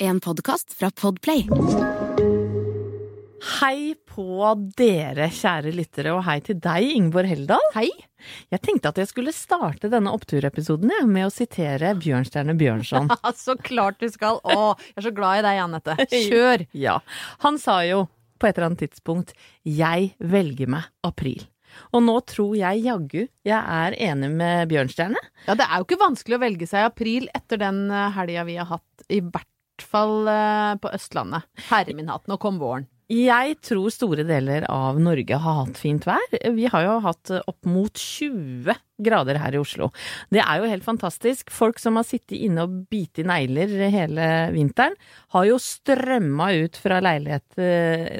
En podkast fra Podplay. Hei på dere, kjære lyttere, og hei til deg, Ingeborg Heldal. Hei. Jeg tenkte at jeg skulle starte denne oppturepisoden ja, med å sitere Bjørnstjerne Bjørnson. så klart du skal. Å, jeg er så glad i deg, Anette. Kjør! Ja. Han sa jo på et eller annet tidspunkt 'jeg velger meg april'. Og nå tror jeg jaggu jeg er enig med Bjørnstjerne. Ja, det er jo ikke vanskelig å velge seg i april etter den eh, helga vi har hatt, i hvert fall eh, på Østlandet. Herre min hatt, nå kom våren. Jeg tror store deler av Norge har hatt fint vær. Vi har jo hatt opp mot 20 grader her i Oslo. Det er jo helt fantastisk. Folk som har sittet inne og bitt i negler hele vinteren, har jo strømma ut fra leilighet,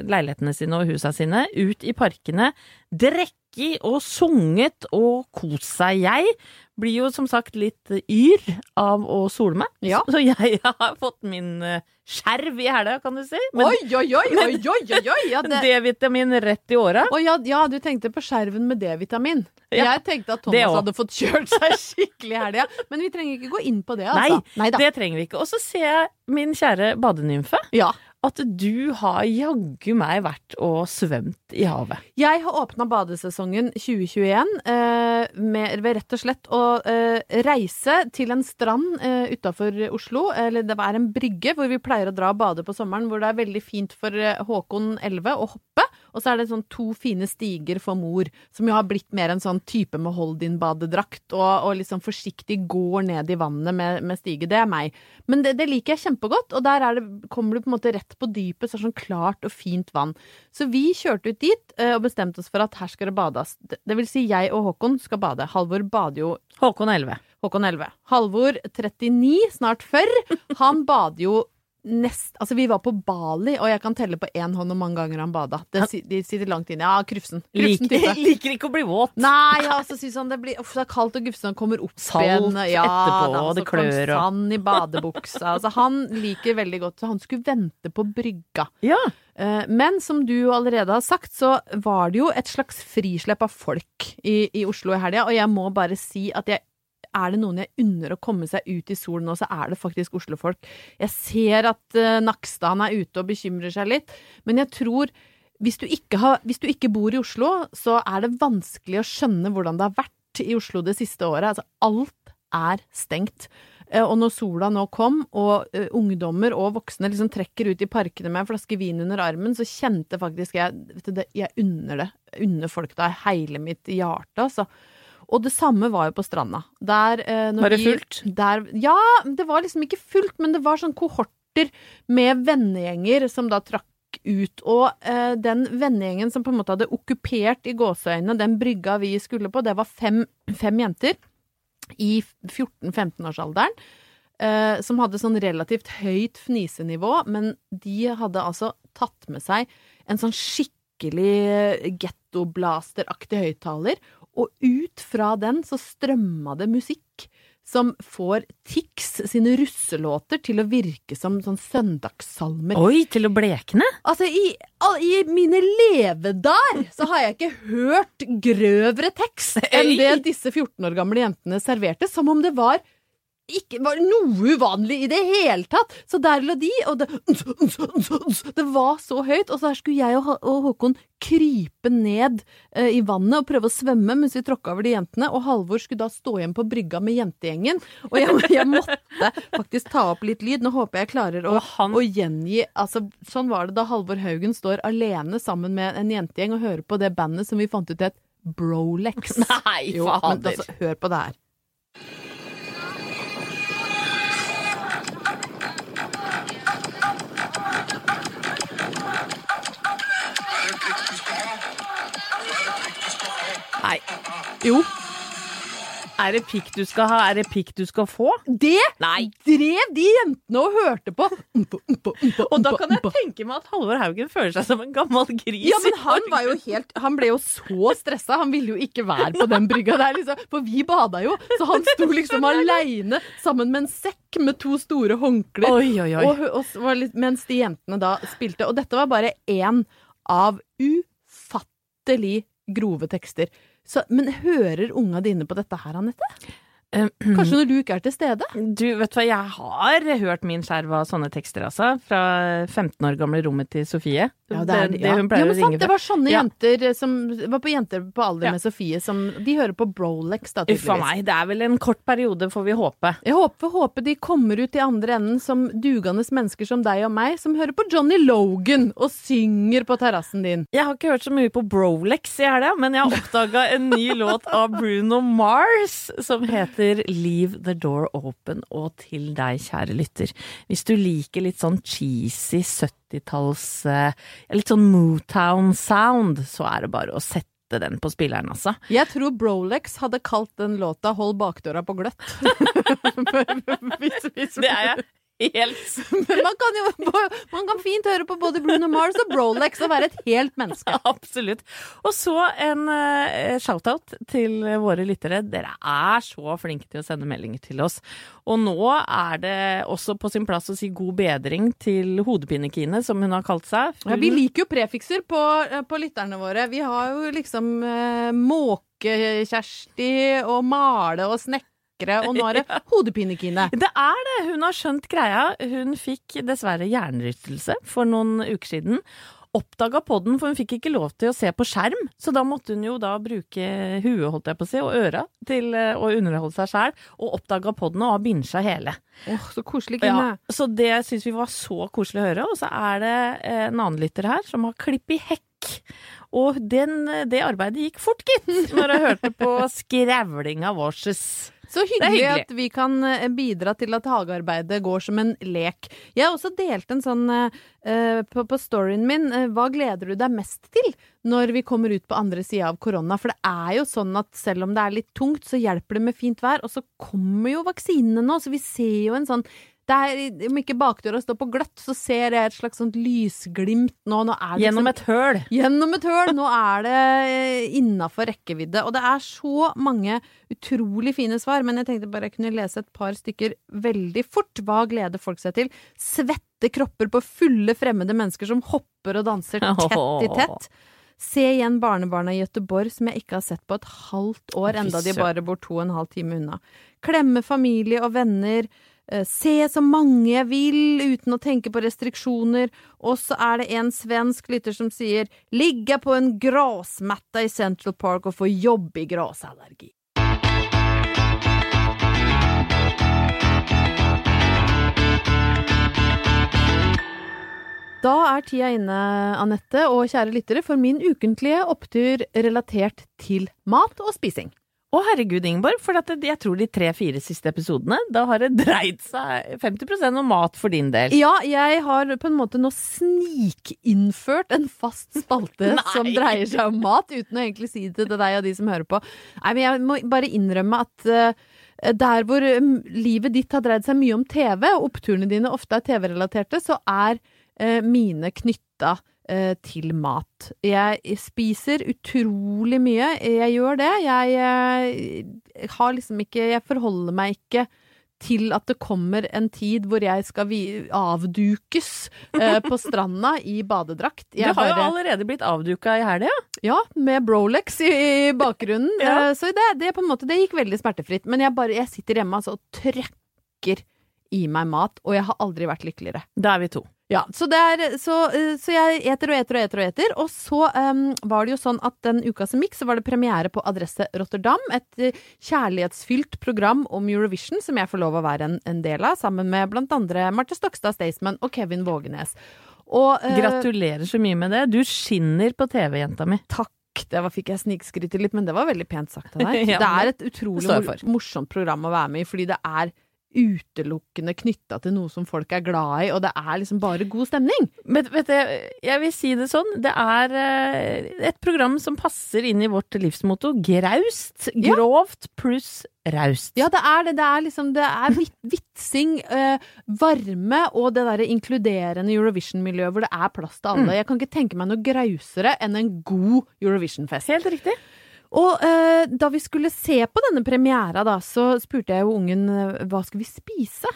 leilighetene sine og husa sine, ut i parkene, drekket og sunget og kost seg. Jeg blir jo som sagt litt yr av å sole meg, Ja. så jeg har fått min eh, skjerv i hæla, kan du si. Men oi, oi, oi, oi, oi, oi! Ja, det... D-vitamin rett i åra. Ja, ja, du tenkte på skjerven med D-vitamin. Ja, Jeg tenkte at Thomas hadde fått kjørt seg skikkelig i helga. Men vi trenger ikke gå inn på det, Nei, altså. Neida. det trenger vi ikke. Og så ser jeg, min kjære badenymfe, Ja. At du har jaggu meg vært og svømt i havet. Jeg har åpna badesesongen 2021 eh, med ved rett og slett å eh, reise til en strand eh, utafor Oslo. Eller det er en brygge hvor vi pleier å dra og bade på sommeren, hvor det er veldig fint for eh, Håkon 11 å hoppe. Og så er det sånn to fine stiger for mor, som jo har blitt mer en sånn type med hold din badedrakt, og, og liksom forsiktig går ned i vannet med, med stige. Det er meg. Men det, det liker jeg kjempegodt, og der er det, kommer du på en måte rett på dypet, så er det sånn klart og fint vann. Så vi kjørte ut dit eh, og bestemte oss for at her skal det bades. Det, det vil si jeg og Håkon skal bade. Halvor bader jo Håkon 11. Håkon 11. Halvor 39, snart 40. Han bader jo nest Altså, vi var på Bali, og jeg kan telle på én hånd hvor mange ganger han bada. Det, de sitter langt inne. Ja, Krufsen. Krufsen Liker, liker ikke å bli våt. Nei, ja, så syns han det blir Uff, det er kaldt, og Gufsen kommer opp Salt igjen. Ja, etterpå, da, og det klør, og- Sand i badebuksa. Altså, han liker veldig godt, så han skulle vente på brygga. Ja. Eh, Men som du allerede har sagt, så var det jo et slags frislepp av folk i, i Oslo i helga, og jeg må bare si at jeg er det noen jeg unner å komme seg ut i solen nå, så er det faktisk Oslo-folk. Jeg ser at uh, Nakstad han er ute og bekymrer seg litt, men jeg tror hvis du, har, hvis du ikke bor i Oslo, så er det vanskelig å skjønne hvordan det har vært i Oslo det siste året. Altså, alt er stengt. Eh, Og når sola nå kom, og eh, ungdommer og voksne liksom trekker ut i parkene med en flaske vin under armen, så kjente faktisk jeg vet du, Jeg unner det. Unner folk av hele mitt hjerte, altså. Og det samme var jo på stranda. Der, eh, Var det vi- fullt? Der, ja, det var liksom ikke fullt, men det var sånn kohorter med vennegjenger som da trakk ut. Og eh, den vennegjengen som på en måte hadde okkupert i gåseøynene den brygga vi skulle på, det var fem, fem jenter i 14-15-årsalderen. Eh, som hadde sånn relativt høyt fnisenivå, men de hadde altså tatt med seg en sånn skikkelig gettoblasteraktig høyttaler, og ut fra den så strømma det musikk som får Tix sine russelåter til å virke som sånn søndagssalmer. Oi, til å blekne? Altså, i, i mine levedar så har jeg ikke hørt grøvere tekst enn det disse 14 år gamle jentene serverte, som om det var ikke var noe uvanlig i det hele tatt. Så der lå de, og det, det var så høyt. Og så her skulle jeg og, Håkon krype ned eh, i vannet og prøve å svømme mens vi tråkka over de jentene. Og Halvor skulle da stå igjen på brygga med jentegjengen. Og jeg, jeg måtte faktisk ta opp litt lyd. Nå håper jeg klarer å, han- å gjengi altså, Sånn var det da Halvor Haugen står alene sammen med en jentegjeng og hører på det bandet som vi fant ut het Brolex. Nei, fader. altså, hør på det her. Nei. Jo, Er det pikk du skal ha? Er det pikk du skal få? det Nei. drev de jentene og hørte på. Og da kan jeg tenke meg at Halvor Haugen føler seg som en gammel gris. Ja, men han var jo helt Han ble jo så stressa. Han ville jo ikke være på den brygga der, liksom. For vi bada jo, så han sto liksom aleine sammen med en sekk med to store håndklær. Oi, oi, oi. Og, og litt, mens de jentene da spilte. Og dette var bare én av ufattelig grove tekster. Så, men hører unga dine på dette her, Anette? Kanskje når du ikke er til stede? Du, vet du hva, jeg har hørt min skjerv av sånne tekster, altså. Fra 15 år gamle rommet til Sofie. Ja, det, er, det, ja. hun pleier ja, men sant, det var sånne Ja. jenter som var på jenter på alder Ja. med Sofie som De hører på Brolex, da, Uff a meg, det er vel en kort periode, får vi håpe. Jeg håper, håper de kommer ut i andre enden som dugende mennesker som deg og meg, som hører på Johnny Logan og synger på terrassen din. Jeg har ikke hørt så mye på Brolex i helga, men jeg har oppdaga en ny låt av Bruno Mars som heter Leave the Door Open. Og til deg, kjære lytter, hvis du liker litt sånn cheesy 70-talls eh, Litt sånn Motown-sound, så er det bare å sette den på spilleren, altså. Jeg tror Brolex hadde kalt den låta 'Hold bakdøra på gløtt'. hvis, hvis, Det er jeg helt Men man kan jo man kan fint høre på både Bruno Mars og Brolex og være et helt menneske. Absolutt. Og så en uh, shout-out til våre lyttere. Dere er så flinke til å sende meldinger til oss. Og nå er det også på sin plass å si god bedring til Hodepine-Kine, som hun har kalt seg. Ja, vi liker jo prefikser på, eh, på lytterne våre. Vi har jo liksom eh, Måke-Kjersti og Male og Snekre, og nå er det Hodepine-Kine. Det er det! Hun har skjønt greia. Hun fikk dessverre hjernerystelse for noen uker siden. Oppdaga podden, for hun fikk ikke lov til å se på skjerm. Så da måtte hun jo da bruke huet, holdt jeg på å si, og øra til eh, å underholde seg sjæl. Og oppdaga podden og har binsja hele. Åh, så koselig, Kine. Ja, så det syns vi var så koselig å høre. Og så er det eh, en annen lytter her som har klipp i hekk. Og den, det arbeidet gikk fort, gitt, når jeg hørte på skrævlinga vår. Så hyggelig, hyggelig. at vi kan eh, bidra til at hagearbeidet går som en lek. Jeg har også delt en sånn uh, på, på storyen min uh, Hva gleder du deg mest til når vi kommer ut på andre sida av korona? For det er jo sånn at selv om det er litt tungt, så hjelper det med fint vær. Og så kommer jo vaksinene nå, så vi ser jo en sånn det er, Om ikke bakdøra står på gløtt, så ser jeg et slags sånt lysglimt nå. nå er det Gjennom liksom- et høl. Gjennom et høl! Nå er det innafor rekkevidde. Og det er så mange utrolig fine svar, men jeg tenkte bare jeg kunne lese et par stykker veldig fort. Hva gleder folk seg til? Svette kropper på fulle fremmede mennesker som hopper og danser tett i tett. Se igjen barnebarna i Gøteborg som jeg ikke har sett på et halvt år, enda de bare bor to og en halv time unna. Klemme familie og venner. Eh, Se så mange jeg vil uten å tenke på restriksjoner. Og så er det en svensk lytter som sier 'ligge på en grasmatta i Central Park og få jobbig grasallergi'. Da er tida inne, Anette og kjære lyttere, for min ukentlige opptur relatert til mat og spising. Å herregud, Ingeborg, for at jeg tror de tre-fire siste episodene, da har det dreid seg 50% om mat for din del. Ja, jeg har på en måte nå snikinnført en fast spalte som dreier seg om mat, uten å egentlig si det til deg og de som hører på. Nei, men jeg må bare innrømme at uh, der hvor mm, livet ditt har dreid seg mye om TV, og oppturene dine ofte er TV-relaterte, så er eh, mine knytta til mat. Jeg spiser utrolig mye. Jeg gjør det. Jeg eh, har liksom ikke Jeg forholder meg ikke til at det kommer en tid hvor jeg skal avdukes eh, på stranda i badedrakt. Du har jo bare- allerede blitt avduka i helga. ja, med Brolex i, i bakgrunnen. Ja. Eh, Så det, det, måte, det gikk veldig smertefritt. Men jeg, bare, jeg sitter hjemme altså, og trøkker i meg mat, og jeg har aldri vært lykkeligere. Da er vi to. Ja, så, det er, så, eh, så jeg eter og eter og eter og eter. Og så um, var det jo sånn at den uka som gikk, så var det premiere på Adresse Rotterdam. Et eh, kjærlighetsfylt program om Eurovision som jeg får lov å være en, en del av, sammen med blant andre Marte Stokstad Staysman og Kevin Vågenes. Og, uh, Gratulerer så mye med det. Du skinner på TV, jenta mi. Takk. Det var, fikk jeg snikskryte litt, men det var veldig pent sagt av deg. Ja, det er et utrolig morsomt program å være med i, fordi det er utelukkende knytta til noe som folk er glad i, og det er liksom bare god stemning. Men vet du, jeg vil si det sånn. Det er eh, et program som passer inn i vårt livsmotto. Graust, grovt pluss raust. Ja, det er det. Det er liksom Det er vitsing, eh, varme og det derre inkluderende Eurovision-miljøet hvor det er plass til Mm. alle. Jeg kan ikke tenke meg noe grausere enn en god Eurovision-fest. Helt riktig. Og eh, da vi skulle se på denne premiera, da, så spurte jeg jo ungen eh, hva skal vi spise?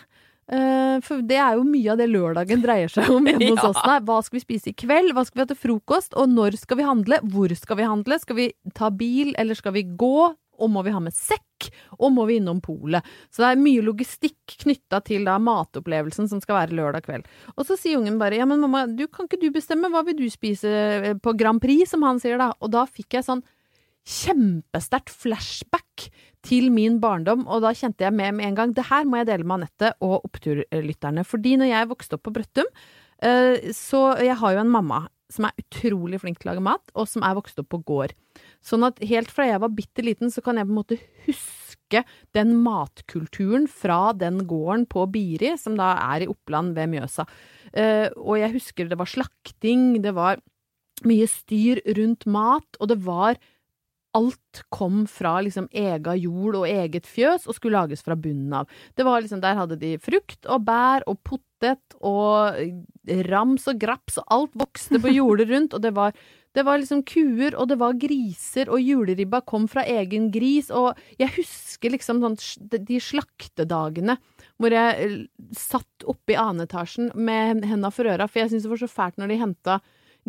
Eh, for det er jo mye av det lørdagen dreier seg om hjemme hos Ja. oss. Nei, hva skal vi spise i kveld? Hva skal vi ha til frokost? Og når skal vi handle? Hvor skal vi handle? Skal vi ta bil, eller skal vi gå? Og må vi ha med sekk? Og må vi innom polet? Så det er mye logistikk knytta til da matopplevelsen som skal være lørdag kveld. Og så sier ungen bare ja, men mamma, du kan ikke du bestemme? Hva vil du spise eh, på Grand Prix, som han sier da? Og da fikk jeg sånn kjempesterkt flashback til min barndom, og da kjente jeg med med en gang det her må jeg dele med Anette og oppturlytterne. Fordi når jeg vokste opp på Brøttum, eh, så jeg har jo en mamma som er utrolig flink til å lage mat, og som er vokst opp på gård. Sånn at helt fra jeg var bitte liten, så kan jeg på en måte huske den matkulturen fra den gården på Biri, som da er i Oppland ved Mjøsa. Eh, og jeg husker det var slakting, det var mye styr rundt mat, og det var Alt kom fra liksom ega jord og eget fjøs og skulle lages fra bunnen av. Det var liksom, Der hadde de frukt og bær og potet og rams og graps, og alt vokste på jordet rundt, og det var, det var liksom kuer, og det var griser, og juleribba kom fra egen gris, og jeg husker liksom sånn de slaktedagene hvor jeg eh, satt oppe i annen etasjen med henda for øra, for jeg syntes det var så fælt når de henta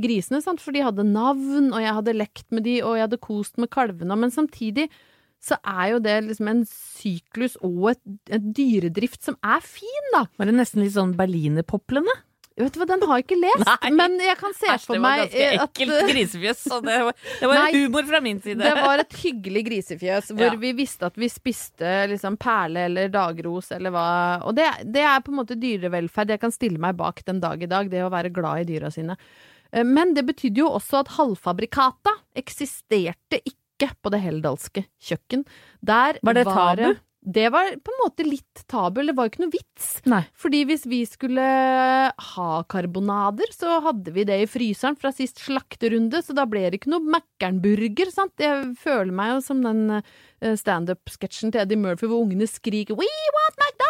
grisene, sant? for de hadde navn, og jeg hadde lekt med de, og jeg hadde kost med kalvene, men samtidig så er jo det liksom en syklus og et, et dyredrift som er fin, da. Var det nesten litt sånn berlinerpoplene? Vet du hva, den har jeg ikke lest, Nei. men jeg kan se Æsj, for det var meg ganske eh, ekkelt grisefjøs. Det var, det var Nei. humor fra min side. Det var et hyggelig grisefjøs hvor Ja. vi visste at vi spiste liksom perle eller dagros eller hva Og det, det er på en måte dyrevelferd jeg kan stille meg bak den dag i dag, det å være glad i dyra sine. Eh, Men det betydde jo også at halvfabrikata eksisterte ikke på det heldalske kjøkken. Der Var det tabu? Det var på en måte litt tabu, det var jo ikke noe vits. Nei. Fordi hvis vi skulle ha karbonader, så hadde vi det i fryseren fra sist slakterunde, så da ble det ikke noe Mækkern-burger, sant. Jeg føler meg jo som den eh, standup-sketsjen til Eddie Murphy hvor ungene skriker 'We want McDonald's!'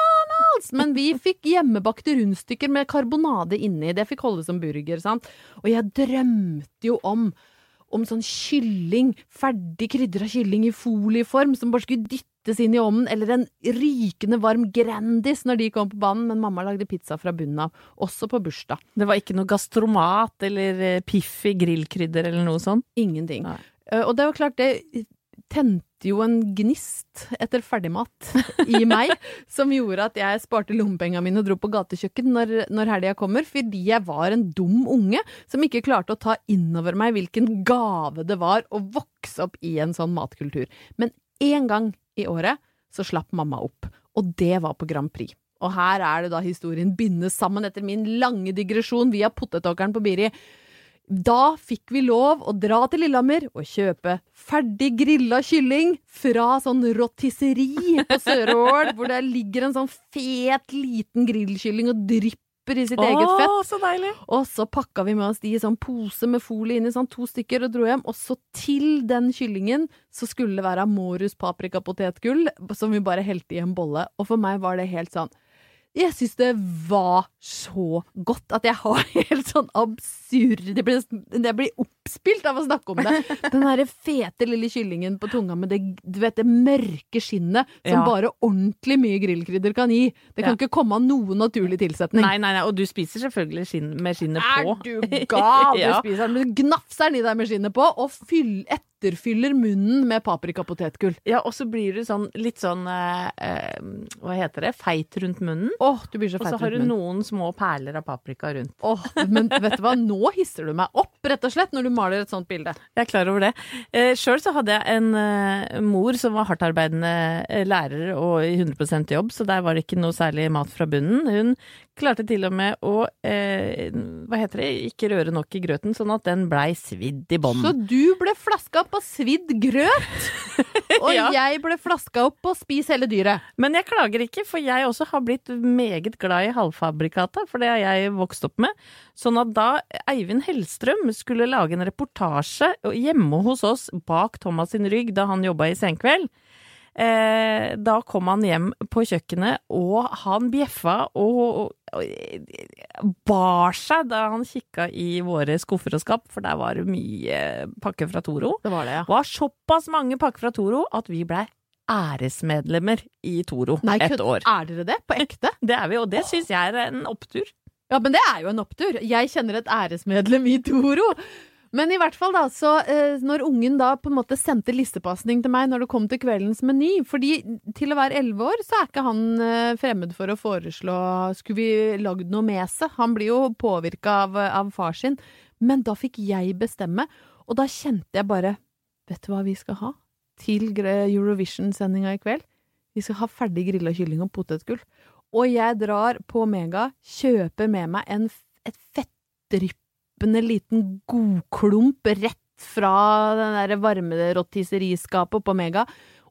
Men vi fikk hjemmebakte rundstykker med karbonade inni. Det fikk holde som burger, sant. Og jeg drømte jo om om sånn kylling, ferdig krydra kylling i folieform, som bare skulle dyttes inn i ovnen, eller en rykende varm Grandis når de kom på banen, men mamma lagde pizza fra bunnen av, også på bursdag. Det var ikke noe gastromat eller piff i grillkrydder eller noe sånt? Ingenting. Nei. Eh, og det var klart, det tente jo en gnist etter ferdigmat i meg, som gjorde at jeg sparte lommepengene mine og dro på gatekjøkken når, når helga kommer, fordi jeg var en dum unge som ikke klarte å ta innover meg hvilken gave det var å vokse opp i en sånn matkultur. Men én gang i året så slapp mamma opp, og det var på Grand Prix. Og her er det da historien bindes sammen etter min lange digresjon via potetåkeren på Biri. Da fikk vi lov å dra til Lillehammer og kjøpe ferdig grilla kylling fra sånn rotisseri på Sørål, hvor det ligger en sånn fet, liten grillkylling og drypper i sitt eget fett. Så deilig! Og så pakka vi med oss de i sånn pose med folie inni, sånn to stykker, og dro hjem. Og så til den kyllingen så skulle det være Morus paprikapotetgull, som vi bare helte i en bolle. Og for meg var det helt sånn Jeg syns det var så godt at jeg har helt sånn absurd Jeg blir, jeg blir oppspilt av å snakke om det. Den derre fete lille kyllingen på tunga med det, du vet, det mørke skinnet som Ja. bare ordentlig mye grillkrydder kan gi. Det kan Ja. ikke komme av noen naturlig tilsetning. Nei, nei, nei, og du spiser selvfølgelig skinn, med skinnet på. Er du gal? Du Ja. spiser den, du gnafser den i deg med skinnet på, og fyll, etterfyller munnen med paprikapotetgull. Ja, og så blir du sånn litt sånn eh, eh, Hva heter det? Feit rundt munnen. Åh, du blir så feit rundt munnen. Og så har du noen små perler av paprika rundt. Åh, men vet du hva, nå hisser du meg opp, rett og slett, når du maler et sånt bilde. Jeg er klar over det. Eh, Sjøl så hadde jeg en eh, mor som var hardtarbeidende eh, lærer og i 100% jobb, så der var det ikke noe særlig mat fra bunnen. Hun klarte til og med å eh, hva heter det, ikke røre nok i grøten, sånn at den blei svidd i bånn. Så du ble flaska opp på svidd grøt, og Ja. jeg ble flaska opp på spis hele dyret. Men jeg klager ikke, for jeg også har blitt meget glad i halvfabrikata, for det har jeg vokst opp med. Sånn at da Eivind Hellstrøm skulle lage en reportasje hjemme hos oss bak Thomas sin rygg da han jobba i Senkveld, eh, da kom han hjem på kjøkkenet, og han bjeffa og, og, og bar seg da han kikka i våre skuffer og skap, for der var det mye pakker fra Toro. Det var det, ja. var såpass mange pakker fra Toro at vi blei æresmedlemmer i Toro Nei, et år. er dere det? På ekte? Det er vi, og det syns jeg er en opptur. Ja, men det er jo en opptur. Jeg kjenner et æresmedlem i Toro. Men i hvert fall, da, så eh, når ungen da på en måte sendte listepasning til meg når det kom til kveldens meny Fordi til å være elleve år, så er ikke han eh, fremmed for å foreslå Skulle vi lagd noe med seg? Han blir jo påvirka av, av far sin. Men da fikk jeg bestemme, og da kjente jeg bare Vet du hva vi skal ha til Eurovision-sendinga i kveld? Vi skal ha ferdig grilla kylling og potetgull. Og jeg drar på Mega, kjøper med meg en, et et fettdryppende liten godklump rett fra den der varmerottiseriskapet på Mega,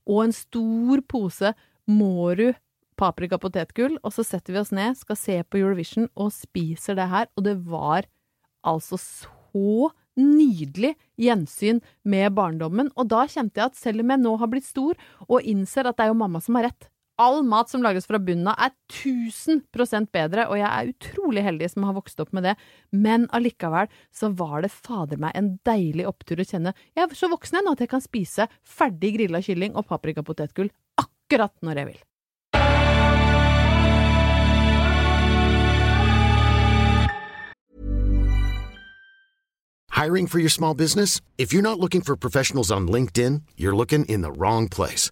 og en stor pose Mårud paprika potetgull, og så setter vi oss ned, skal se på Eurovision og spiser det her, og det var altså så nydelig gjensyn med barndommen, og da kjente jeg at selv om jeg nå har blitt stor og innser at det er jo mamma som har rett, All mat som lages fra bunnen av er 1000% bedre, og jeg er utrolig heldig som har vokst opp med det, men allikevel så var det fader meg en deilig opptur å kjenne jeg er så voksen jeg nå at jeg kan spise ferdig grilla kylling og paprikapotetgull akkurat når jeg vil. Hiring for your small business? If you're not looking for professionals on LinkedIn, you're looking in the wrong place.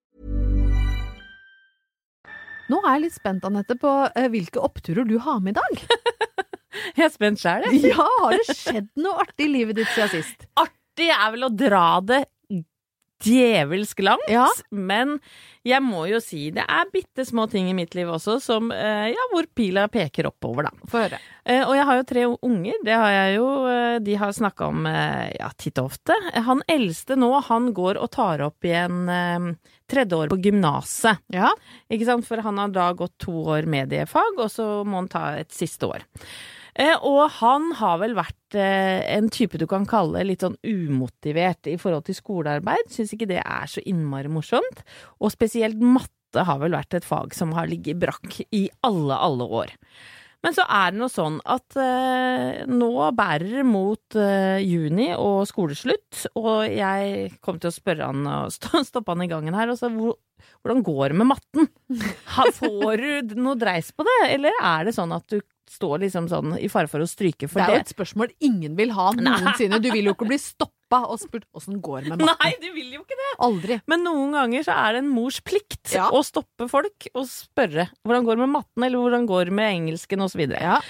Nå er jeg litt spent, Anette, på eh, hvilke oppturer du har med i dag. Jeg er spent sjæl, jeg. Ja, har det skjedd noe artig i livet ditt siden sist? Artig er vel å dra det djevelsk langt, Ja. men jeg må jo si det er bitte små ting i mitt liv også som eh, Ja, hvor pila peker oppover, da. Få høre. Eh, Og jeg har jo tre unger, det har jeg jo. eh, De har snakka om ja, titt og ofte. Han eldste nå, han går og tar opp igjen tredje år på gymnaset. Ja. Ikke sant? For han har da gått to år mediefag, og så må han ta et siste år. Eh, og han har vel vært eh, en type du kan kalle litt sånn umotivert i forhold til skolearbeid. Syns ikke det er så innmari morsomt. Og spesielt matte har vel vært et fag som har ligget brakk i alle, alle år. Men så er det noe sånn at eh, nå bærer det mot eh, juni og skoleslutt, og jeg kom til å spørre han og stoppe han i gangen her og sa hvor, hvordan går det med matten? Får du noe dreis på det, eller er det sånn at du står liksom sånn i fare for å stryke for det er jo et spørsmål ingen vil ha noensinne. Du vil jo ikke bli stoppa og spurt åssen går det med matten. Nei, du vil jo ikke det! Aldri. Men noen ganger så er det en mors plikt Ja. å stoppe folk og spørre hvordan går det med matten, eller hvordan går det med engelsken, osv. Ja.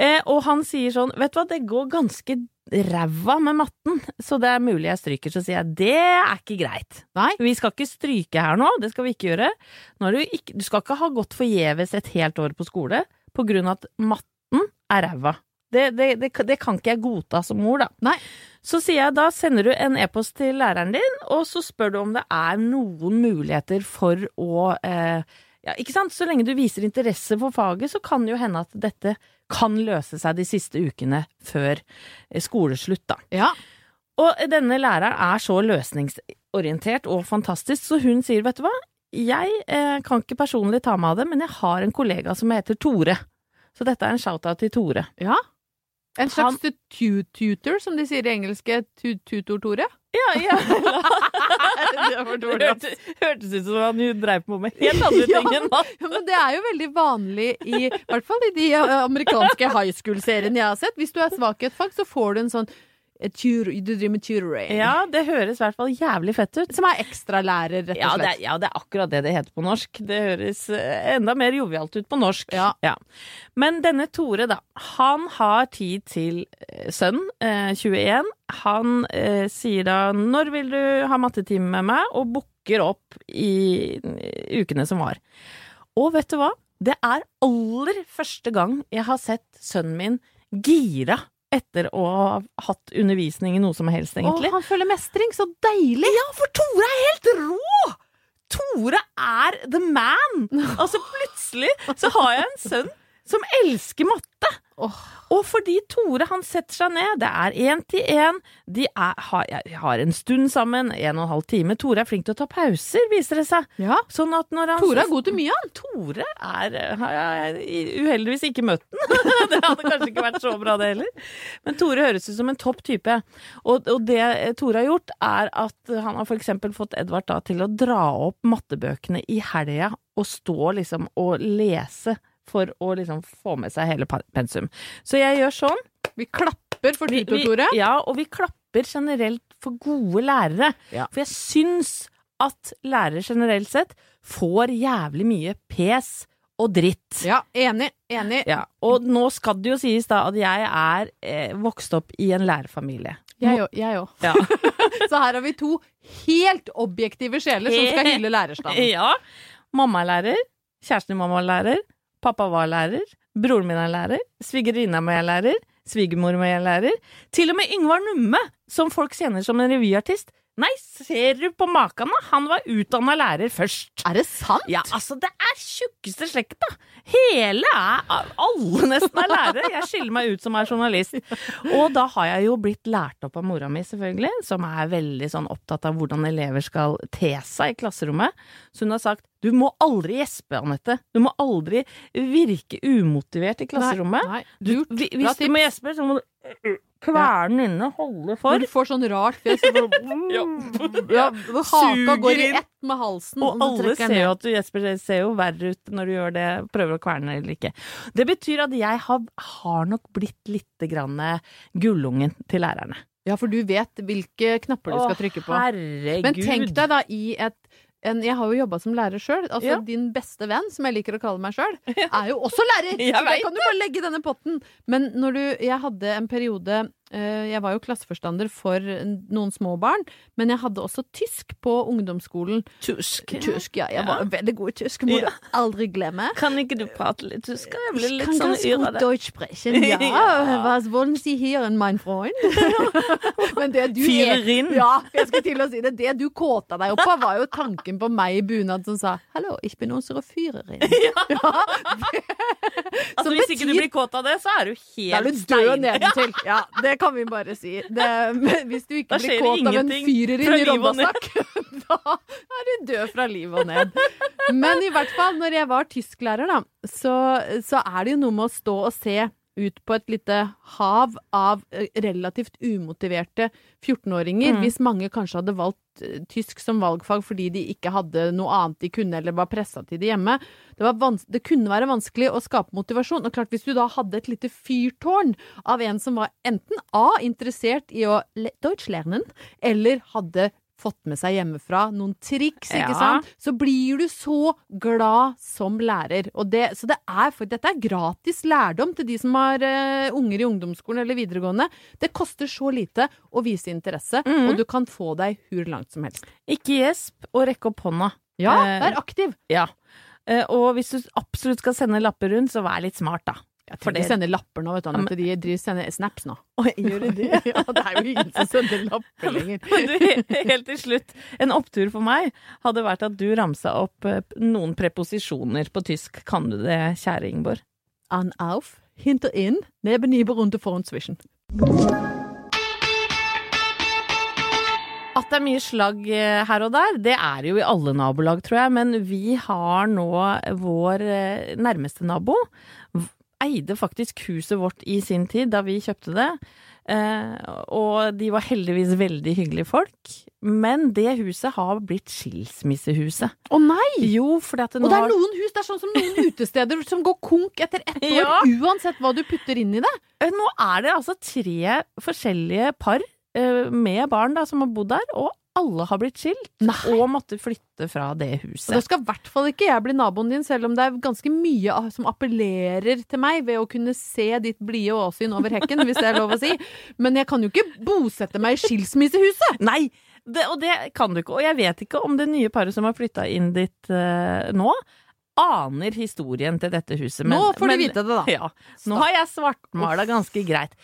Eh, og han sier sånn, vet du hva, det går ganske ræva med matten, så det er mulig jeg stryker. Så sier jeg, det er ikke greit. Nei. Vi skal ikke stryke her nå, det skal vi ikke gjøre. Ikke, du skal ikke ha gått forgjeves et helt år på skole på grunn av at matten er ræva. Det, det, det, det kan ikke jeg godta som mor, da. Nei. Så sier jeg da sender du en e-post til læreren din, og så spør du om det er noen muligheter for å eh, ja, ikke sant? Så lenge du viser interesse for faget, så kan det jo hende at dette kan løse seg de siste ukene før eh, skoleslutt, da. Ja. Og denne læreren er så løsningsorientert og fantastisk, så hun sier, vet du hva, jeg eh, kan ikke personlig ta meg av det, men jeg har en kollega som heter Tore. Så dette er en shout-out til Tore. ja. En slags Han... tutor, som de sier i engelske. Tu tutor-Tore. Ja, ja. Det hørtes, hørtes ut som han dreiv på med helt andre ting enn. Ja, men det er jo veldig vanlig i, i hvert fall i de eh, amerikanske high school-seriene jeg har sett. Hvis du er svak i et fag, så får du en sånn Du driver med tutoring. Ja, det høres i hvert fall jævlig fett ut. Som er ekstralærer, rett Ja det, er, ja, det er akkurat det det heter på norsk. Det høres eh, enda mer jovialt ut på norsk. Ja. Men denne Tore, da. Han har tid til sønn, eh, 21. Han eh, sier da 'når vil du ha mattetime med meg?' og booker opp i eh, ukene som var. Og vet du hva? Det er aller første gang jeg har sett sønnen min gira etter å ha hatt undervisning i noe som helst, egentlig. Å, han føler mestring. Så deilig! Ja, for Tore er helt rå! Tore er the man! Altså, plutselig så har jeg en sønn som elsker matte. Åh. Og fordi Tore han setter seg ned, det er én til én, de er, har, har en stund sammen, en og en halv time. Tore er flink til å ta pauser, viser det seg. Ja. Sånn han Tore er god til mye, han. Tore er har jeg uheldigvis ikke møtt den. det hadde kanskje ikke vært så bra, det heller. Men Tore høres ut som en topp type. Og, og det Tore har gjort, er at han har eksempel fått Edvard da til å dra opp mattebøkene i helga og stå liksom og lese for å liksom få med seg hele pensum. Så jeg gjør sånn. Vi klapper for Tito Tore. Ja, og vi klapper generelt for gode lærere. Ja. For jeg syns at lærere generelt sett får jævlig mye pes og dritt. Ja, enig. Enig. Ja, og nå skal det jo sies da at jeg er eh, vokst opp i en lærerfamilie. Jeg òg. Ja. Så her har vi to helt objektive sjeler som skal hylle lærerstanden. ja. Mamma er lærer, kjæresten din mamma er lærer, pappa var lærer, broren min er lærer, svigerinna mi er lærer, svigermor mi er lærer. Til og med Yngvar Numme, som folk kjenner som en revyartist. Nei, ser du på maken, da? Han var utdanna lærer først. Er det sant? Ja, altså, det er tjukkeste slekta! Hele er Alle nesten er lærere. Jeg skiller meg ut som er journalist. Og da har jeg jo blitt lært opp av mora mi, selvfølgelig, som er veldig sånn opptatt av hvordan elever skal te seg i klasserommet. Så hun har sagt du må aldri gjespe, Anette. Du må aldri virke umotivert i klasserommet. Nei, Du, lurt. hvis du må gjespe, så må du kverne inne, holde for. Du får sånn rart fjes bare, Ja. ja, Haka går i ett med halsen. Og alle ser jo at du gjesper, det ser jo verre ut når du gjør det, prøver å kverne eller ikke. Det betyr at jeg har, har nok blitt lite grann gullungen til lærerne. Ja, for du vet hvilke knapper du skal trykke på. Å, herregud. Men tenk deg da i et en, jeg har jo jobba som lærer sjøl. Altså, Ja. Din beste venn, som jeg liker å kalle meg sjøl, er jo også lærer! Jeg så da kan du bare legge denne potten. Men når du Jeg hadde en periode Jeg var jo klasseforstander for noen små barn, men jeg hadde også tysk på ungdomsskolen. Tysk. Tysk, ja. Jeg var veldig god i tysk, må Ja. du aldri glemme. Kan ikke du prate litt tysk? Jeg blir litt sånn yr av det. Deutsch sprechen, ja. Ja. Was wollen Sie hier, in mein Freund? Men det du Fyrerin. Ja, jeg skulle til å si det. Det du kåta deg opp på, var jo tanken på meg i bunad som sa 'hallo, ich bin unsere Führerin'. Ja. Altså, hvis hvis ikke du blir kåt av det, så er du Da er helt du død nedentil. Ja, det kan vi bare si. Det, hvis du ikke blir kåt av en fyrer i. Rombastakk, da er du død fra liv og ned. Men i hvert fall, når jeg var tysklærer, da, så, så er det jo noe med å stå og se ut på et lite hav av eh, relativt umotiverte 14-åringer, Mm. hvis mange kanskje hadde valgt eh, tysk som valgfag fordi de ikke hadde noe annet de kunne, eller var pressa til det hjemme. Det, det kunne være vanskelig å skape motivasjon. Og klart, hvis du da hadde et lite fyrtårn av en som var enten A, interessert i å le Deutsch lernen, eller hadde fått med seg hjemmefra noen triks, ikke Ja. sant, så blir du så glad som lærer. Det, så det er, dette er gratis lærdom til de som har uh, unger i ungdomsskolen eller videregående. Det koster så lite å vise interesse, Mhm. og du kan få deg hvor langt som helst. Ikke gjesp og rekke opp hånda. Ja, Eh, vær aktiv. Ja. Uh, Og hvis du absolutt skal sende lapper rundt, så vær litt smart, da. Jeg tror de sender lapper nå, vet du. Anette. De driver sender snaps nå. Oi, gjør du det? ja, det er jo ingen som sender lapper lenger. Du, helt til slutt, en opptur for meg hadde vært at du ramsa opp eh, noen preposisjoner på tysk. Kan du det, kjære Ingeborg? An auf, hinter inn, neben neben runde foran zwischen. At det er mye slagg eh, her og der, det er jo i alle nabolag, tror jeg. Men vi har nå vår eh, nærmeste nabo. Eide faktisk huset vårt i sin tid, da vi kjøpte det. Eh, og de var heldigvis veldig hyggelige folk. Men det huset har blitt skilsmissehuset. Å nei! Jo, fordi at det Og det er noen hus, det er sånn som noen utesteder som går konk etter ett år, Ja. uansett hva du putter inn i det. Eh, Nå er det altså tre forskjellige par eh, med barn da, som har bodd der, og alle har blitt skilt og måtte flytte fra det huset. Og da skal i hvert fall ikke jeg bli naboen din, selv om det er ganske mye som appellerer til meg ved å kunne se ditt blide åsyn over hekken, hvis det er lov å si. Men jeg kan jo ikke bosette meg i skilsmissehuset! Nei, det, og det kan du ikke. Og jeg vet ikke om det nye paret som har flytta inn dit uh, nå, aner historien til dette huset. Nå får de vite det, da. Ja, nå har jeg svartmala ganske greit.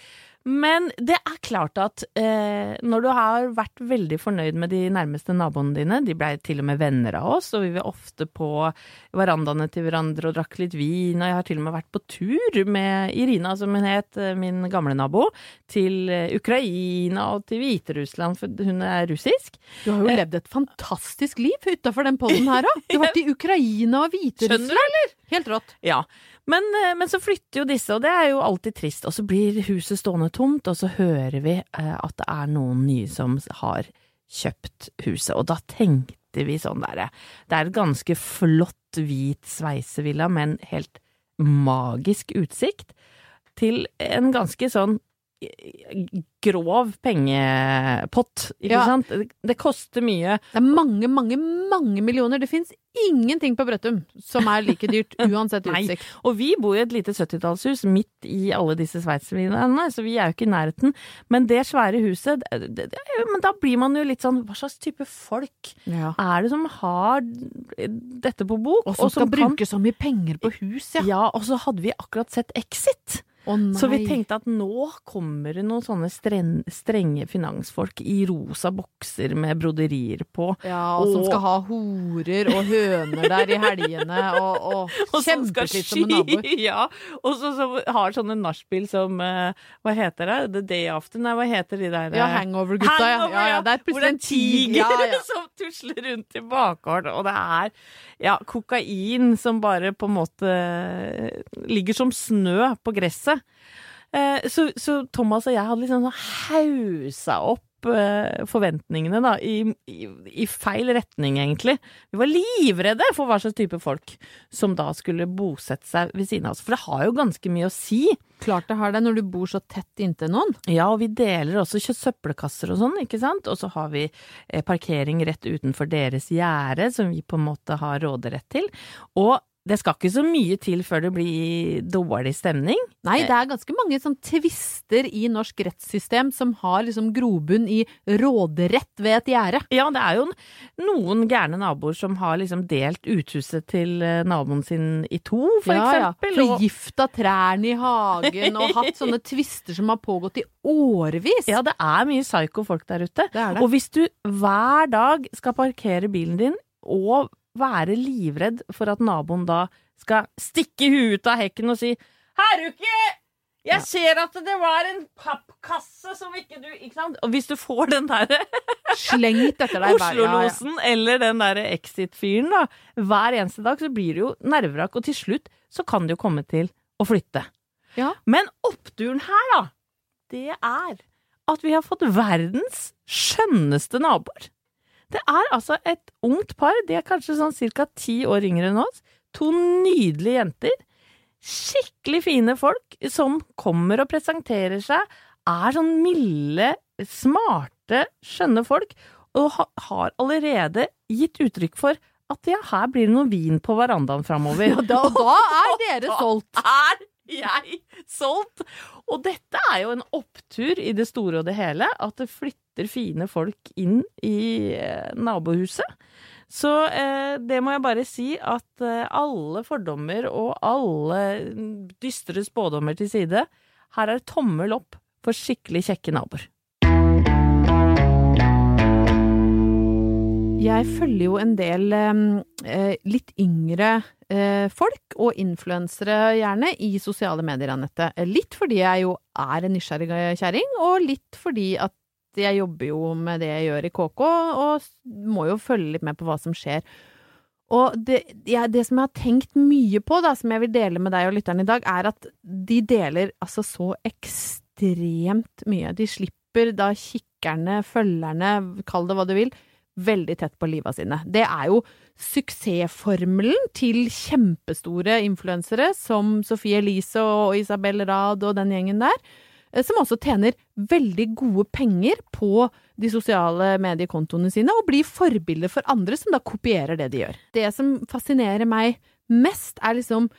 Men det er klart at eh, når du har vært veldig fornøyd med de nærmeste naboene dine, de blei til og med venner av oss, og vi var ofte på verandaene til hverandre og drakk litt vin, og jeg har til og med vært på tur med Irina, som hun het, eh, min gamle nabo, til eh, Ukraina og til Hviterussland, for hun er russisk. Du har jo levd et fantastisk liv utafor den pollen her òg. Du har vært i Ukraina og Hviterussland. Skjønner du, eller? Helt rått. Ja, men, eh, men så flytter jo disse, og det er jo alltid trist. Og så blir huset stående tomt, og så hører vi eh, at det er noen nye som har kjøpt huset. Og da tenkte vi sånn derre Det er et ganske flott hvit sveisevilla med en helt magisk utsikt til en ganske sånn eh, grov pengepott, ikke Ja. sant? Det, koster mye. Det er mange, mange, mange millioner. Det fins ingenting på Brøttum som er like dyrt, uansett Nei, utsikt. og vi bor i et lite 70-tallshus midt i alle disse sveitservinene, så vi er jo ikke i nærheten. Men det svære huset, det, det, det, men da blir man jo litt sånn, hva slags type folk Ja. er det som har dette på bok? Og som skal kan- bruke så mye penger på hus, ja. Ja, og så hadde vi akkurat sett Exit. Nei. Så vi tenkte at nå kommer det noen sånne stren, strenge finansfolk i rosa bokser med broderier på. Ja, og som skal ha horer og høner der i helgene, og, og, Og som en naboer. Ja, og så, så har sånne nachspiel som eh, Hva heter det? The Day After? Nei, hva heter de der Ja, eh, Hangover-gutta, ja. Hangover, Ja, ja, det er plutselig en tiger. Ja, ja. som tusler rundt i bakgården, og det er ja, kokain som bare på en måte eh, ligger som snø på gresset. Eh, så, så Thomas og jeg hadde liksom sånn hausa opp eh, forventningene da, i, i, i feil retning, egentlig. Vi var livredde for hva slags type folk som da skulle bosette seg ved siden av oss. For det har jo ganske mye å si. Klart det har det når du bor så tett inntil noen. Ja, og vi deler også søppelkasser og sånn, ikke sant? Og så har vi eh, parkering rett utenfor deres gjerde, som vi på en måte har råderett til. Og det skal ikke så mye til før det blir dårlig stemning. Nei, det er ganske mange sånn tvister i norsk rettssystem som har liksom grobunn i råderett ved et gjerde. Ja, det er jo noen gærne naboer som har liksom delt uthuset til eh, naboen sin i to, for ja, eksempel. Ja. Forgifta trærne i hagen og hatt sånne tvister som har pågått i årevis. Ja, det er mye psyko folk der ute. Det er det. Og hvis du hver dag skal parkere bilen din og være livredd for at naboen da skal stikke huet ut av hekken og si Herruke! Jeg ser at det var en pappkasse som ikke du Ikke sant? Og hvis du får den derre Slengt etter deg. hver- ja, ja. Oslo-losen eller den derre Exit-fyren, da, hver eneste dag, så blir det jo nervevrak, og til slutt så kan det jo komme til å flytte. Ja. Men oppturen her, da, det er at vi har fått verdens skjønneste naboer. Det er altså et ungt par, de er kanskje sånn ca. ti år yngre enn oss. To nydelige jenter. Skikkelig fine folk som kommer og presenterer seg. Er sånn milde, smarte, skjønne folk. Og har allerede gitt uttrykk for at ja, her blir det noe vin på verandaen framover. Ja, da, da er dere solgt. er jeg solgt! Og dette er jo en opptur i det store og det hele, at det flytter fine folk inn i eh, nabohuset. Så eh, det må jeg bare si at eh, alle fordommer og alle dystre spådommer til side, her er tommel opp for skikkelig kjekke naboer. Jeg følger jo en del eh, litt yngre eh, folk, og influensere gjerne, i sosiale medier, Anette. Litt fordi jeg jo er en nysgjerrig kjerring, og litt fordi at jeg jobber jo med det jeg gjør i KK, og må jo følge litt med på hva som skjer. Og det, jeg, det som jeg har tenkt mye på, da, som jeg vil dele med deg og lytteren i dag, er at de deler altså så ekstremt mye. De slipper da kikkerne, følgerne, kall det hva du vil, veldig tett på liva sine. Det er jo suksessformelen til kjempestore influensere som Sophie Elise og Isabel Rad og den gjengen der, som også tjener veldig gode penger på de sosiale mediekontoene sine, og blir forbilder for andre som da kopierer det de gjør. Det som fascinerer meg mest, er liksom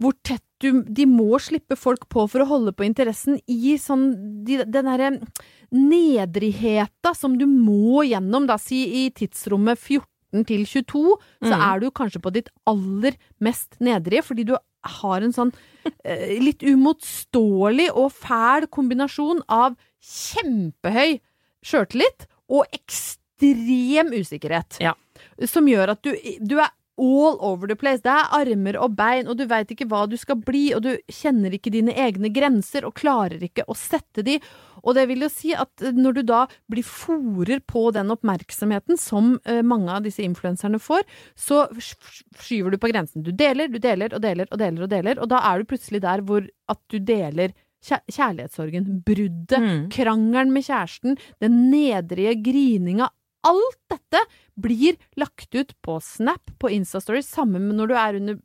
hvor tett du De må slippe folk på for å holde på interessen i sånn de, Den derre nedrigheta som du må gjennom, da, si i tidsrommet 14 til 22, så Mm. er du kanskje på ditt aller mest nedrige, fordi du har en sånn eh, litt umotståelig og fæl kombinasjon av kjempehøy sjøltillit og ekstrem usikkerhet. Ja. Som gjør at du, du er all over the place. Det er armer og bein, og du veit ikke hva du skal bli, og du kjenner ikke dine egne grenser og klarer ikke å sette de. Og det vil jo si at når du da blir fòrer på den oppmerksomheten som eh, mange av disse influenserne får, så skyver du på grensen. Du deler, du deler og deler og deler og deler, og da er du plutselig der hvor at du deler kjærlighetssorgen, bruddet, Mm. krangelen med kjæresten, den nedrige grininga. Alt dette blir lagt ut på Snap, på Instastory, sammen med når du er under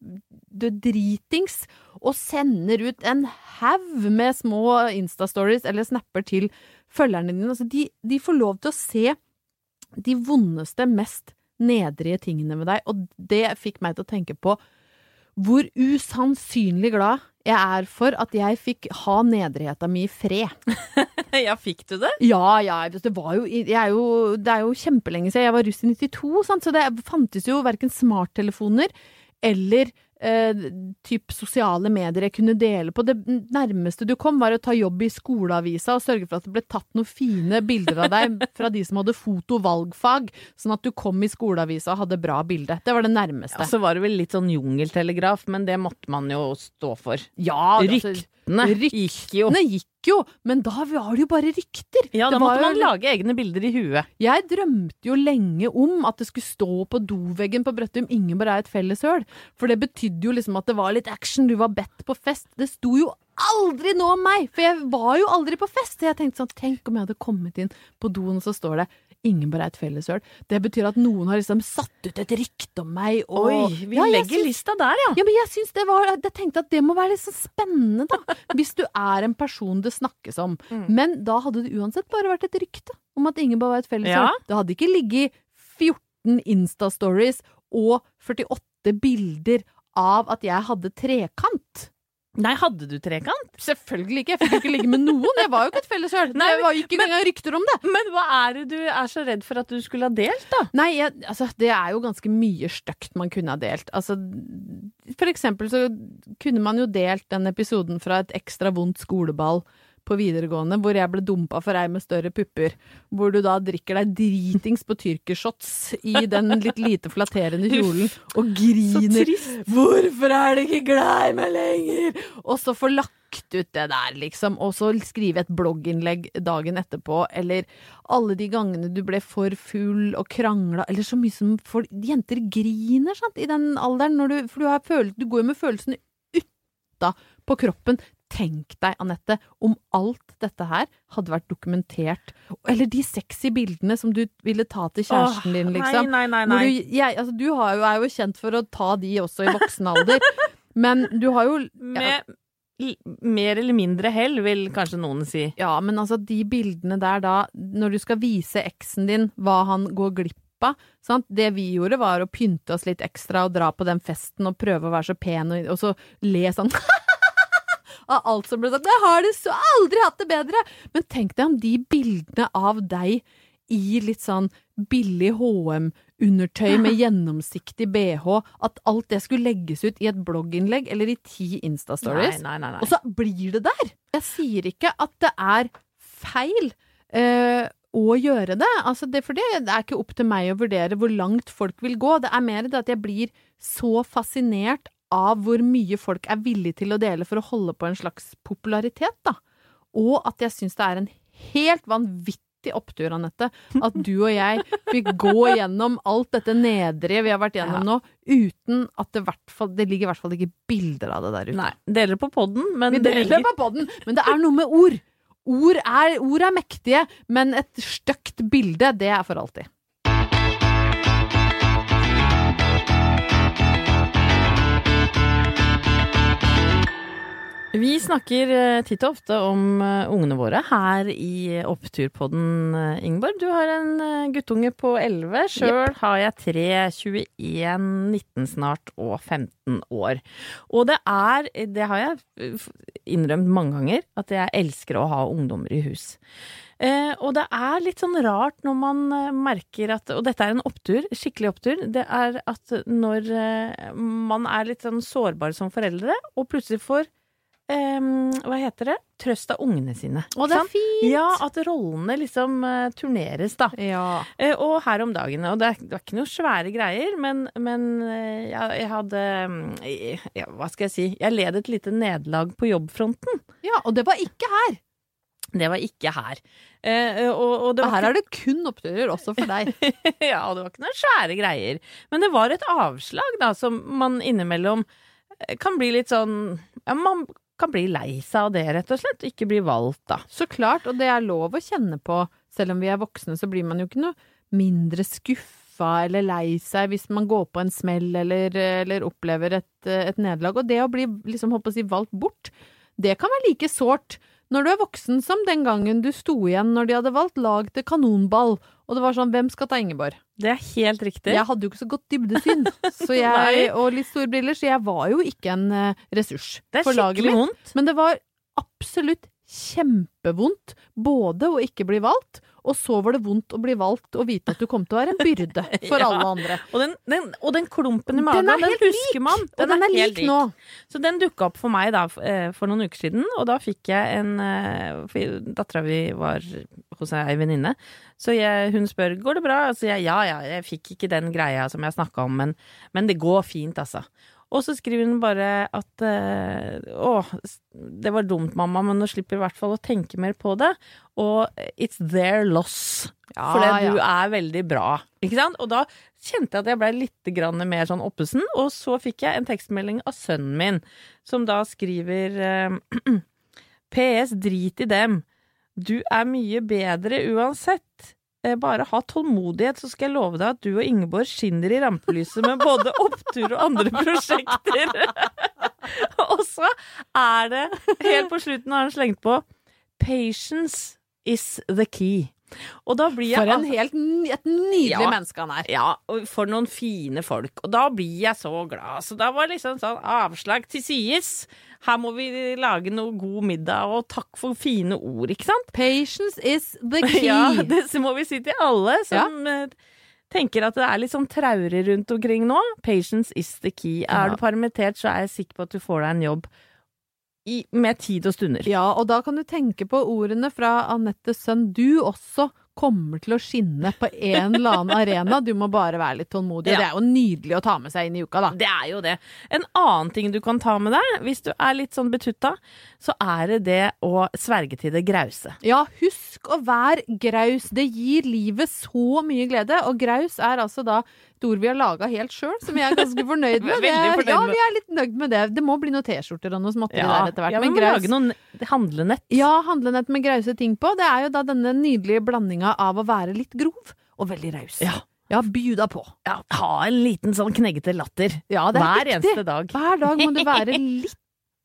du dritings og sender ut en haug med små Instastories eller snapper til følgerne dine. Altså, de, de får lov til å se de vondeste, mest nedrige tingene med deg, og det fikk meg til å tenke på hvor usannsynlig glad jeg er for at jeg fikk ha nedrigheta mi i fred. ja, fikk du det? Ja, ja, det var jo, jeg er jo Det er jo kjempelenge siden. Jeg var russ i 92, sant? så det fantes jo verken smarttelefoner eller eh, typ sosiale medier jeg kunne dele på. Det nærmeste du kom, var å ta jobb i skoleavisa og sørge for at det ble tatt noen fine bilder av deg fra de som hadde fotovalgfag, sånn at du kom i skoleavisa og hadde bra bilde. Det var det nærmeste. Ja, så var det vel litt sånn jungeltelegraf, men det måtte man jo stå for. Ja, altså, Ryktene gikk jo. Ryktene gikk jo, men da var det jo bare rykter. Ja, da måtte man jo- lage egne bilder i huet. Jeg drømte jo lenge om at det skulle stå på doveggen på Brøttum 'Ingeborg er et felleshøl', for det betydde jo liksom at det var litt action, du var bedt på fest. Det sto jo aldri noe om meg, for jeg var jo aldri på fest. Så jeg tenkte sånn, tenk om jeg hadde kommet inn på doen, og så står det 'Ingeborg er et fellesøl. Det betyr at noen har liksom satt ut et rykte om meg, og Oi, vi Ja, legger syns- lista der, ja. ja, men jeg syns det var Jeg tenkte at det må være litt sånn spennende, da. Hvis du er en person det snakkes om. Mm. Men da hadde det uansett bare vært et rykte om at Ingeborg var et fellesøl. Ja. Det hadde ikke ligget 14 Insta-stories og 48 bilder av at jeg hadde trekant. Nei, hadde du trekant? Selvfølgelig ikke, jeg fikk ikke ligge med noen. Jeg var jo ikke et felleshøl. Det var jo ikke engang rykter om det. Men hva er det du er så redd for at du skulle ha delt, da? Nei, jeg, altså, det er jo ganske mye stygt man kunne ha delt. Altså, for eksempel så kunne man jo delt den episoden fra et ekstra vondt skoleball på videregående, hvor jeg ble dumpa for ei med større pupper. Hvor du da drikker deg dritings på tyrkershots i den litt lite flatterende kjolen og griner. Hvorfor er du ikke glad i meg lenger? Og så får lagt ut det der, liksom. Og så skrive et blogginnlegg dagen etterpå. Eller alle de gangene du ble for full og krangla. Eller så mye som folk Jenter griner, sant, i den alderen. Når du, for du, har følelse, du går jo med følelsene utta på kroppen. Tenk deg, Anette, om alt dette her hadde vært dokumentert. Eller de sexy bildene som du ville ta til kjæresten din, liksom. Nei, nei, nei. Du, jeg, altså, du har jo, er jo kjent for å ta de også i voksen alder. Men du har jo ja, Med mer eller mindre hell, vil kanskje noen si. ja, men altså de bildene der da, når du skal vise eksen din hva han går glipp sant? Det vi gjorde var å pynte oss litt ekstra og dra på den festen og prøve å være så pen og, og så le sånn av alt som ble sagt. Jeg har det så aldri hatt det bedre! Men tenk deg om de bildene av deg i litt sånn billig HM-undertøy med gjennomsiktig bh, at alt det skulle legges ut i et blogginnlegg eller i ti Insta-stories. Og så blir det der! Jeg sier ikke at det er feil Uh, å gjøre det. Altså det. For det er ikke opp til meg å vurdere hvor langt folk vil gå. Det er mer det at jeg blir så fascinert av hvor mye folk er villige til å dele for å holde på en slags popularitet, da. Og at jeg syns det er en helt vanvittig opptur, Anette, at du og jeg fikk gå gjennom alt dette nedrige vi har vært gjennom nå, uten at det, hvert fall, det ligger i hvert fall ikke bilder av det der ute. Nei, deler på podden, men Vi deler det på podden, men det er noe med ord. Ord er, ord er mektige, men et stygt bilde, det er for alltid. Vi snakker eh, titt og ofte om eh, ungene våre her i Oppturpodden, eh, Ingeborg. Du har en guttunge på 11. Sjøl har jeg tre, 21, 19 snart og 15 år. Og det er, det har jeg innrømt mange ganger, at jeg elsker å ha ungdommer i hus. Eh, og det er litt sånn rart når man merker at Og dette er en opptur, skikkelig opptur. Det er at når man er litt sånn sårbar som foreldre, og plutselig får eh, Hva heter det? Trøst av ungene sine. Å, det er er fint! Ja, at rollene liksom uh, turneres, da. Ja. Uh, og her om dagen. Og det er, det er ikke noe svære greier, men, men uh, jeg, hadde mm, ja, Hva skal jeg si? Jeg led et lite nederlag på jobbfronten. ja, og det var ikke her. Det var ikke her. Eh, og, og var her ikke- er det kun oppturer, også for deg. ja, og det var ikke noen svære greier. Men det var et avslag, da, som man innimellom kan bli litt sånn Ja, man kan bli lei seg av det, rett og slett. Ikke bli valgt, da. Så klart, og det er lov å kjenne på. Selv om vi er voksne, så blir man jo ikke noe mindre skuffa eller lei seg hvis man går på en smell eller, eller opplever et, et nederlag. Og det å bli liksom, håper å si, valgt bort, det kan være like sårt når du er voksen som den gangen du sto igjen når de hadde valgt lag til kanonball, og det var sånn hvem skal ta Ingeborg? Det er helt riktig. Jeg hadde jo ikke så godt dybdesyn, så jeg, og litt store briller, så jeg var jo ikke en eh, ressurs det er for laget skikkelig mitt. vondt. Men det var absolutt kjempevondt både å ikke bli valgt, og så var det vondt å bli valgt og vite at du kom til å være en byrde for Ja. alle andre. Og den, den, og den klumpen i magen, den, den, husker man. og den er helt lik nå. Så den dukka opp for meg da, eh, for noen uker siden, og da fikk jeg en uh, Dattera mi var hos ei venninne, så jeg, hun spør går det bra. Og så jeg ja ja, jeg fikk ikke den greia som jeg snakka om, men, men det går fint, altså. Og så skriver hun bare at eh, å, det var dumt, mamma, men nå slipper vi i hvert fall å tenke mer på det. Og it's their loss. Ja, for ja. du er veldig bra. Ikke sant? Og da kjente jeg at jeg ble litt grann mer sånn oppesen, og så fikk jeg en tekstmelding av sønnen min, som da skriver eh, PS, drit i dem. Du er mye bedre uansett. Eh, Bare ha tålmodighet, så skal jeg love deg at du og Ingeborg skinner i rampelyset med både opptur og andre prosjekter. og så er det, helt på slutten har han slengt på Patience is the key. Og da blir jeg For en altså- helt, et nydelig Ja. menneske han er. Ja, og for noen fine folk. Og da blir jeg så glad. Så da var liksom sånn avslag til sides. Her må vi lage noe god middag, og takk for fine ord, ikke sant? Patience is the key. Ja, det må vi si til alle som ja. tenker at det er litt sånn traurig rundt omkring nå. Patience is the key. Ja. Er du permittert, så er jeg sikker på at du får deg en jobb i, med tid og stunder. Ja, og da kan du tenke på ordene fra Anette sønn. Du også kommer til å skinne på en eller annen arena. Du må bare være litt tålmodig. Ja. det er jo nydelig å ta med seg inn i uka, da. Det er jo det. En annen ting du kan ta med deg, hvis du er litt sånn betutta, så er det det å sverge til det grause. Ja, husk å være graus. Det gir livet så mye glede. Og graus er altså da et ord vi har laga helt sjøl, som jeg er ganske fornøyd med. Det- fornøyd ja, vi er litt nøyd med det. Det må bli noen T-skjorter og noe småtteri Ja, der etter hvert. ja, vi må graus- lage noen handlenett. Ja, handlenett med grause ting på. Det er jo da denne nydelige blandinga av å være litt grov og veldig raus. Ja. Ja, bjuda på. Ja, ha en liten sånn kneggete latter. Ja, det er Hver viktig. eneste dag. Hver dag må du være litt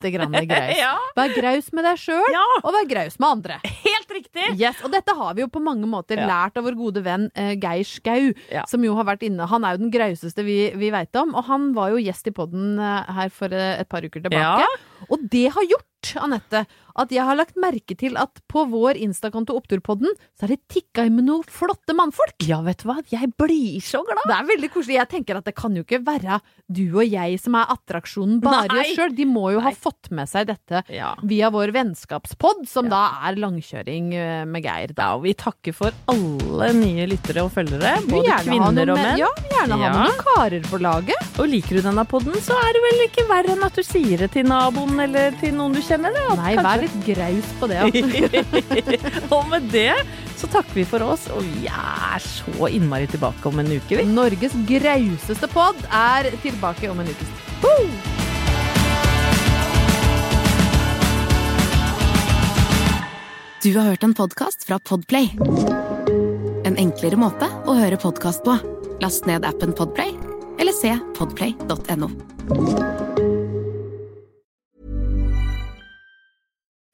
grann graus. Ja. Vær graus med deg sjøl, Ja. og vær graus med andre. Helt riktig! Yes, og dette har vi jo på mange måter Ja. lært av vår gode venn uh, Geir Skau, som jo har vært inne Han er jo den grauseste vi, vi veit om, og han var jo gjest i podden uh, her for uh, et par uker tilbake. Og det har gjort, Anette, at jeg har lagt merke til at på vår Instakonto Oppturpodden, så er det tikka inn med noen flotte mannfolk. Ja, vet du hva? Jeg blir så glad! Det er veldig koselig. Jeg tenker at det kan jo ikke være du og jeg som er attraksjonen bare i Nei. sjøl. De må jo ha fått med seg dette Ja. via vår vennskapspod, som da er langkjøring eh, med Geir. Da. Og vi takker for alle nye lyttere og følgere, både kvinner og menn-. Ja, vi gjerne ha Ja. noen karer på laget. Og liker du denne podden, så er det vel ikke verre enn at du sier det til naboen eller til noen du kjenner. Da. Nei, vær litt graus på det. Og med det så takker vi for oss, og vi er så innmari tilbake om en uke, vi. Norges grauseste pod er tilbake om en ukes tid. Du har hørt en podcast fra Podplay. En enklere måte å høre podcast på. Last ned appen Podplay, eller se podplay.no.